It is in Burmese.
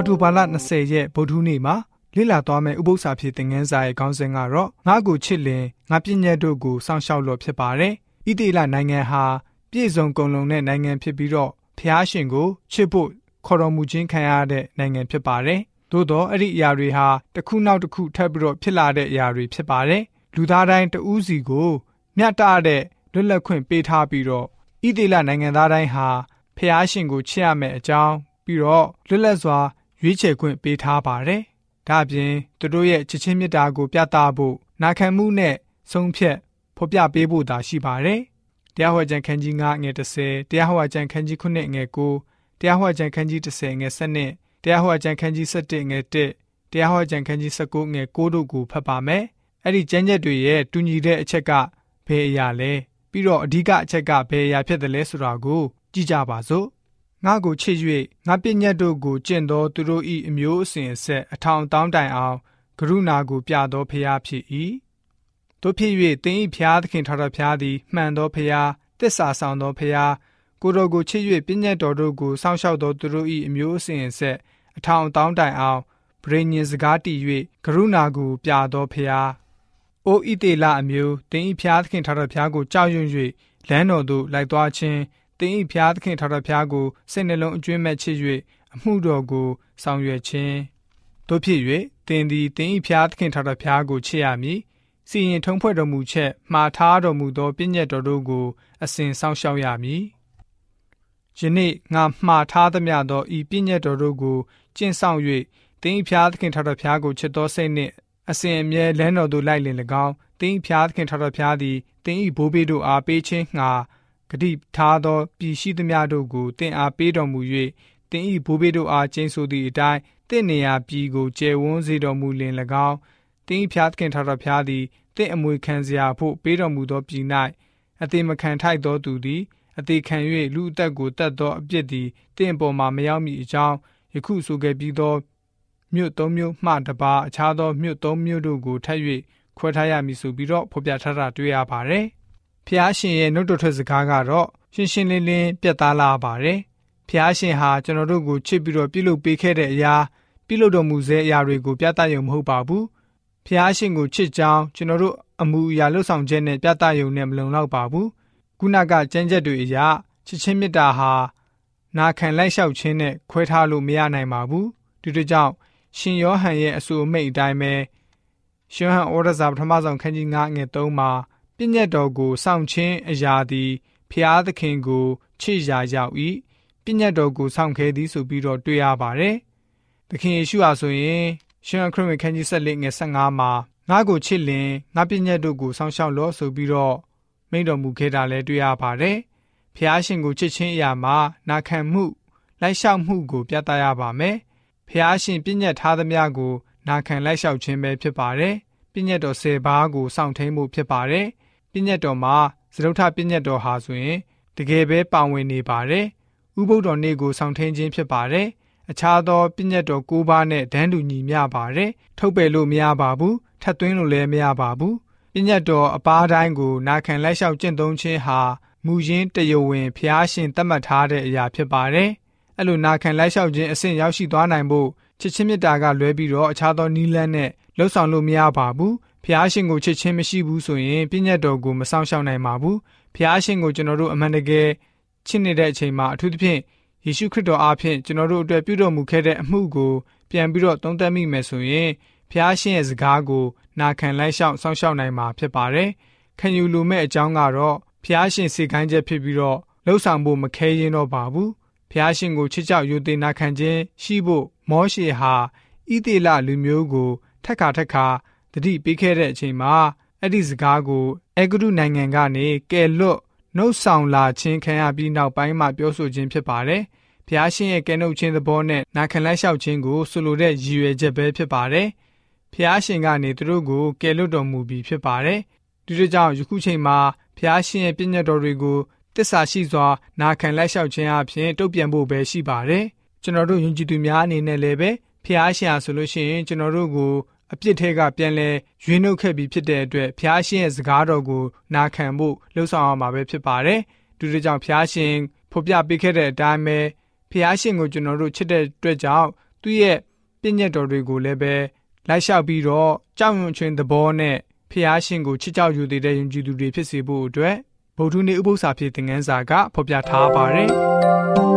အော်တိုဘာလ20ရက်ဗုဒ္ဓနေ့မှာလေ့လာသွားမယ့်ဥပု္ပ္ပစာဖြစ်တဲ့ငန်းစာရဲ့ခေါင်းစဉ်ကတော့ငါ့ကိုချစ်လင်ငါပြည့်ညတ်တို့ကိုစောင့်ရှောက်လို့ဖြစ်ပါတယ်။ဣတိလနိုင်ငံဟာပြည့်စုံကုန်လုံတဲ့နိုင်ငံဖြစ်ပြီးတော့ဖျားရှင်ကိုချစ်ဖို့ခေါ်တော်မူခြင်းခံရတဲ့နိုင်ငံဖြစ်ပါတယ်။သို့တော့အဲ့ဒီအရာတွေဟာတစ်ခုနောက်တစ်ခုထပ်ပြီးတော့ဖြစ်လာတဲ့အရာတွေဖြစ်ပါတယ်။လူသားတိုင်းတဦးစီကိုမျှတတဲ့လွတ်လပ်ခွင့်ပေးထားပြီးတော့ဣတိလနိုင်ငံသားတိုင်းဟာဖျားရှင်ကိုချစ်ရမယ့်အကြောင်းပြီးတော့လွတ်လပ်စွာ ရွေးချယ်ခွင့်ပေးထားပါတယ်။ဒါ့အပြင်သူတို့ရဲ့ချစ်ချင်းမေတ္တာကိုပြသဖို့နာခံမှုနဲ့ဆုံးဖြတ်ဖော်ပြပေးဖို့သာရှိပါတယ်။တရားဟောကြံခန်းကြီး9ငွေ30တရားဟောကြံခန်းကြီး9ငွေ9တရားဟောကြံခန်းကြီး10ငွေ7တရားဟောကြံခန်းကြီး17ငွေ1တရားဟောကြံခန်းကြီး19ငွေ9တို့ကိုဖတ်ပါမယ်။အဲ့ဒီကျမ်းချက်တွေရဲ့တူညီတဲ့အချက်ကဘယ်အရာလဲပြီးတော့အဓိကအချက်ကဘယ်အရာဖြစ်တယ်လဲဆိုတာကိုကြည့်ကြပါစို့။ ငါကိုချစ်၍ငါပညတ်တို့ကိုကျင့်သောသူတို့၏အမျိုးအစဉ်အဆက်အထောင်တောင်းတိုင်အောင်ကရုဏာကိုပြသောဖရာဖြစ်၏တို့ဖြစ်၍သင်၏ဖျားသခင်ထာဝရဘုရားသည်မှန်သောဖရာတစ္ဆာဆောင်သောဖရာကိုတော်ကိုချစ်၍ပညတ်တော်တို့ကိုစောင့်ရှောက်သောသူတို့၏အမျိုးအစဉ်အဆက်အထောင်တောင်းတိုင်အောင်ဗြိညင်စကားတည်၍ကရုဏာကိုပြသောဖရာအိုဣတေလအမျိုးသင်၏ဖျားသခင်ထာဝရဘုရားကိုကြောက်ရွံ့၍လမ်းတော်သို့လိုက်သွားခြင်း တင်ဤဖျားသခင်ထာဝရဘုရားကိုစိတ်နှလုံးအကျွမ်းမဲ့ချစ်၍အမှုတော်ကိုဆောင်ရွက်ခြင်းတို့ဖြစ်၍တင်သည်တင်ဤဖျားသခင်ထာဝရဘုရားကိုချစ်ရမည်စီရင်ထုံးဖွဲ့တော်မူချက်မှားထားတော်မူသောပြည့်ညတ်တော်တို့ကိုအစဉ်ဆောင်ရှောက်ရမည်ယနေ့ငါမှားထားသမျှသောဤပြည့်ညတ်တော်တို့ကိုကျင့်ဆောင်၍တင်းဤဖျားသခင်ထာဝရဘုရားကိုချစ်သောစိတ်နှင့်အစဉ်အမြဲလမ်းတော်သို့လိုက်လင်၎င်းတင်းဤဖျားသခင်ထာဝရဘုရားသည်တင်းဤဘိုးဘေးတို့အားပေးခြင်းငှာ ဂတိထားသောပြည်ရှိသမျှတို့ကိုတင်အားပေးတော်မူ၍တင်ဤဘိုးဘေးတို့အားကျင်းဆိုသည့်အတိုင်းတင့်နေရာပြည်ကိုကျယ်ဝန်းစေတော်မူလင်၎င်းတင်းဖျားသခင်ထာတော်ဖျားသည်တင့်အမွေခံစရာဖို့ပေးတော်မူသောပြည်၌အသေးမခံထိုက်သောသူသည်အသေးခံ၍လူအသက်ကိုတတ်သောအပြစ်သည်တင့်ပေါ်မှမရောက်မီအကြောင်းယခုဆိုခဲ့ပြီးသောမြို့သုံးမြို့မှတပါအခြားသောမြို့သုံးမြို့တို့ကိုထပ်၍ခွဲထားရမည်ဆိုပြီးတော့ဖော်ပြထားတာတွေ့ရပါတယ်။ ဖျားရှင်ရဲ့နှုတ်တော်ထွက်စကားကတော့ရှင်းရှင်းလင်းလင်းပြတ်သားလာပါတယ်။ဖျားရှင်ဟာကျွန်တော်တို့ကိုချစ်ပြီးတော့ပြုလုပ်ပေးခဲ့တဲ့အရာပြုလုပ်တော်မူစေအရာတွေကိုပြသရုံမဟုတ်ပါဘူး။ဖျားရှင်ကိုချစ်ကြောင်းကျွန်တော်တို့အမှုအရာလှုပ်ဆောင်ချက်နဲ့ပြသရုံနဲ့မလုံလောက်ပါဘူး။ခုနကကြမ်းကြက်တွေအရာချစ်ချင်းမေတ္တာဟာနာခံလိုက်လျှောက်ခြင်းနဲ့ခွဲထားလို့မရနိုင်ပါဘူး။ဒီတို့ကြောင့်ရှင်ယောဟန်ရဲ့အဆိုအမိတ်အတိုင်းပဲရှင်ဟန်ဩရစာပထမဆုံးခန်းကြီး9ငွေ3မှာ ပြည့်ညတ်တော်ကိုစောင့်ခြင်းအရာသည်ဖျားသခင်ကိုချစ်ရာရောက်၏ပြည့်ညတ်တော်ကိုစောင့်ခဲသည်ဆိုပြီးတော့တွေ့ရပါတယ်။သခင်ယေရှုဟာဆိုရင်ရှင်ခရစ်ဝင်ခန်းကြီးဆက်လက်ငယ်15မှာငါ့ကိုချစ်လင်ငါပြည့်ညတ်တို့ကိုစောင့်ရှောက်လို့ဆိုပြီးတော့မိန့်တော်မူခဲ့တာလည်းတွေ့ရပါတယ်။ဖျားရှင်ကိုချစ်ခြင်းအရာမှာနာခံမှုလိုက်လျှောက်မှုကိုပြသရပါမယ်။ဖျားရှင်ပြည့်ညတ်ထားသမျှကိုနာခံလိုက်လျှောက်ခြင်းပဲဖြစ်ပါတယ်။ပြည့်ညတ်တော်၁၀ပါးကိုစောင့်ထိန်မှုဖြစ်ပါတယ်။ ပြည့်ညတ်တော်မှာသရုတ်ထပြည့်ညတ်တော်ဟာဆိုရင်တကယ်ပဲပါဝင်နေပါတယ်။ဥပုဒ်တော်နေ့ကိုဆောင်ထင်းခြင်းဖြစ်ပါတယ်။အခြားသောပြည့်ညတ်တော်၉ပါးနဲ့ဒန်းတူညီမျှပါတယ်။ထုတ်ပယ်လို့မရပါဘူး။ထပ်သွင်းလို့လည်းမရပါဘူး။ပြည့်ညတ်တော်အပားတိုင်းကိုနာခံလိုက်လျှောက်ကျင့်သုံးခြင်းဟာမူရင်းတယဝင်ဖျားရှင်သတ်မှတ်ထားတဲ့အရာဖြစ်ပါတယ်။အဲ့လိုနာခံလိုက်လျှောက်ခြင်းအဆင့်ရောက်ရှိသွားနိုင်ဖို့ချစ်ချင်းမြတ်တာကလွဲပြီးတော့အခြားသောနီးလန်းနဲ့လှုပ်ဆောင်လို့မရပါဘူး ဖျားရှင်ကိုချစ်ချင်းမရှိဘူးဆိုရင်ပြည့်ညတ်တော်ကိုမဆောင်ရှောက်နိုင်ပါဘူးဖျားရှင်ကိုကျွန်တော်တို့အမှန်တကယ်ချစ်နေတဲ့အချိန်မှာအထူးသဖြင့်ယေရှုခရစ်တော်အားဖြင့်ကျွန်တော်တို့အတွက်ပြုတော်မူခဲ့တဲ့အမှုကိုပြန်ပြီးတော့သုံးသပ်မိမယ်ဆိုရင်ဖျားရှင်ရဲ့စကားကိုနာခံလိုက်ရှောက်စောင့်ရှောက်နိုင်မှာဖြစ်ပါတယ်ခံယူလိုမဲ့အကြောင်းကတော့ဖျားရှင်စေခိုင်းချက်ဖြစ်ပြီးတော့လှုပ်ဆောင်ဖို့မခဲရင်တော့ပါဘူးဖျားရှင်ကိုချစ်ကြောက်ယူတင်နာခံခြင်းရှိဖို့မောရှေဟာဣသေလလူမျိုးကိုထက်ခါထက်ခါ တတိပေးခဲ့တဲ့အချိန်မှာအဲ့ဒီစကားကိုအေဂရုနိုင်ငံကနေကယ်လွတ်နှုတ်ဆောင်လာခြင်းခံရပြီးနောက်ပိုင်းမှာပြောဆိုခြင်းဖြစ်ပါတယ်။ဘုရားရှင်ရဲ့ကယ်နှုတ်ခြင်းသဘောနဲ့နာခံလက်လျှောက်ခြင်းကိုဆိုလိုတဲ့ရည်ရွယ်ချက်ပဲဖြစ်ပါတယ်။ဘုရားရှင်ကနေသူတို့ကိုကယ်လွတ်တော်မူပြီးဖြစ်ပါတယ်။ဒီလိုကြောင့်ယခုချိန်မှာဘုရားရှင်ရဲ့ပြည့်ညတ်တော်တွေကိုတစ္ဆာရှိစွာနာခံလက်လျှောက်ခြင်းအပြင်တုတ်ပြန်ဖို့ပဲရှိပါတယ်။ကျွန်တော်တို့ယဉ်ကျေးသူများအနေနဲ့လည်းပဲဖျားရှင်ဆိုလို့ရှိရင်ကျွန်တော်တို့ကို အပြစ်ထဲကပြန်လဲရွေးနှုတ်ခဲ့ပြီးဖြစ်တဲ့အတွက်ဖျားရှင်ရဲ့စကားတော်ကိုနာခံဖို့လှုံ့ဆော်အောင်မှာပဲဖြစ်ပါတယ်။ဒီလိုကြောင့်ဖျားရှင်ဖော်ပြပေးခဲ့တဲ့အတိုင်းပဲဖျားရှင်ကိုကျွန်တော်တို့ချစ်တဲ့အတွက်ကြောင့်သူ့ရဲ့ပြည့်ညတ်တော်တွေကိုလည်းပဲလိုက်လျှောက်ပြီးတော့ကြောက်ရွံ့ခြင်းသဘောနဲ့ဖျားရှင်ကိုချစ်ကြောက်ယူတဲ့ယုံကြည်သူတွေဖြစ်စေဖို့အတွက်ဗုဒ္ဓနေ့ဥပုသ္စာဖြစ်တဲ့ငန်းစာကဖော်ပြထားပါတယ်။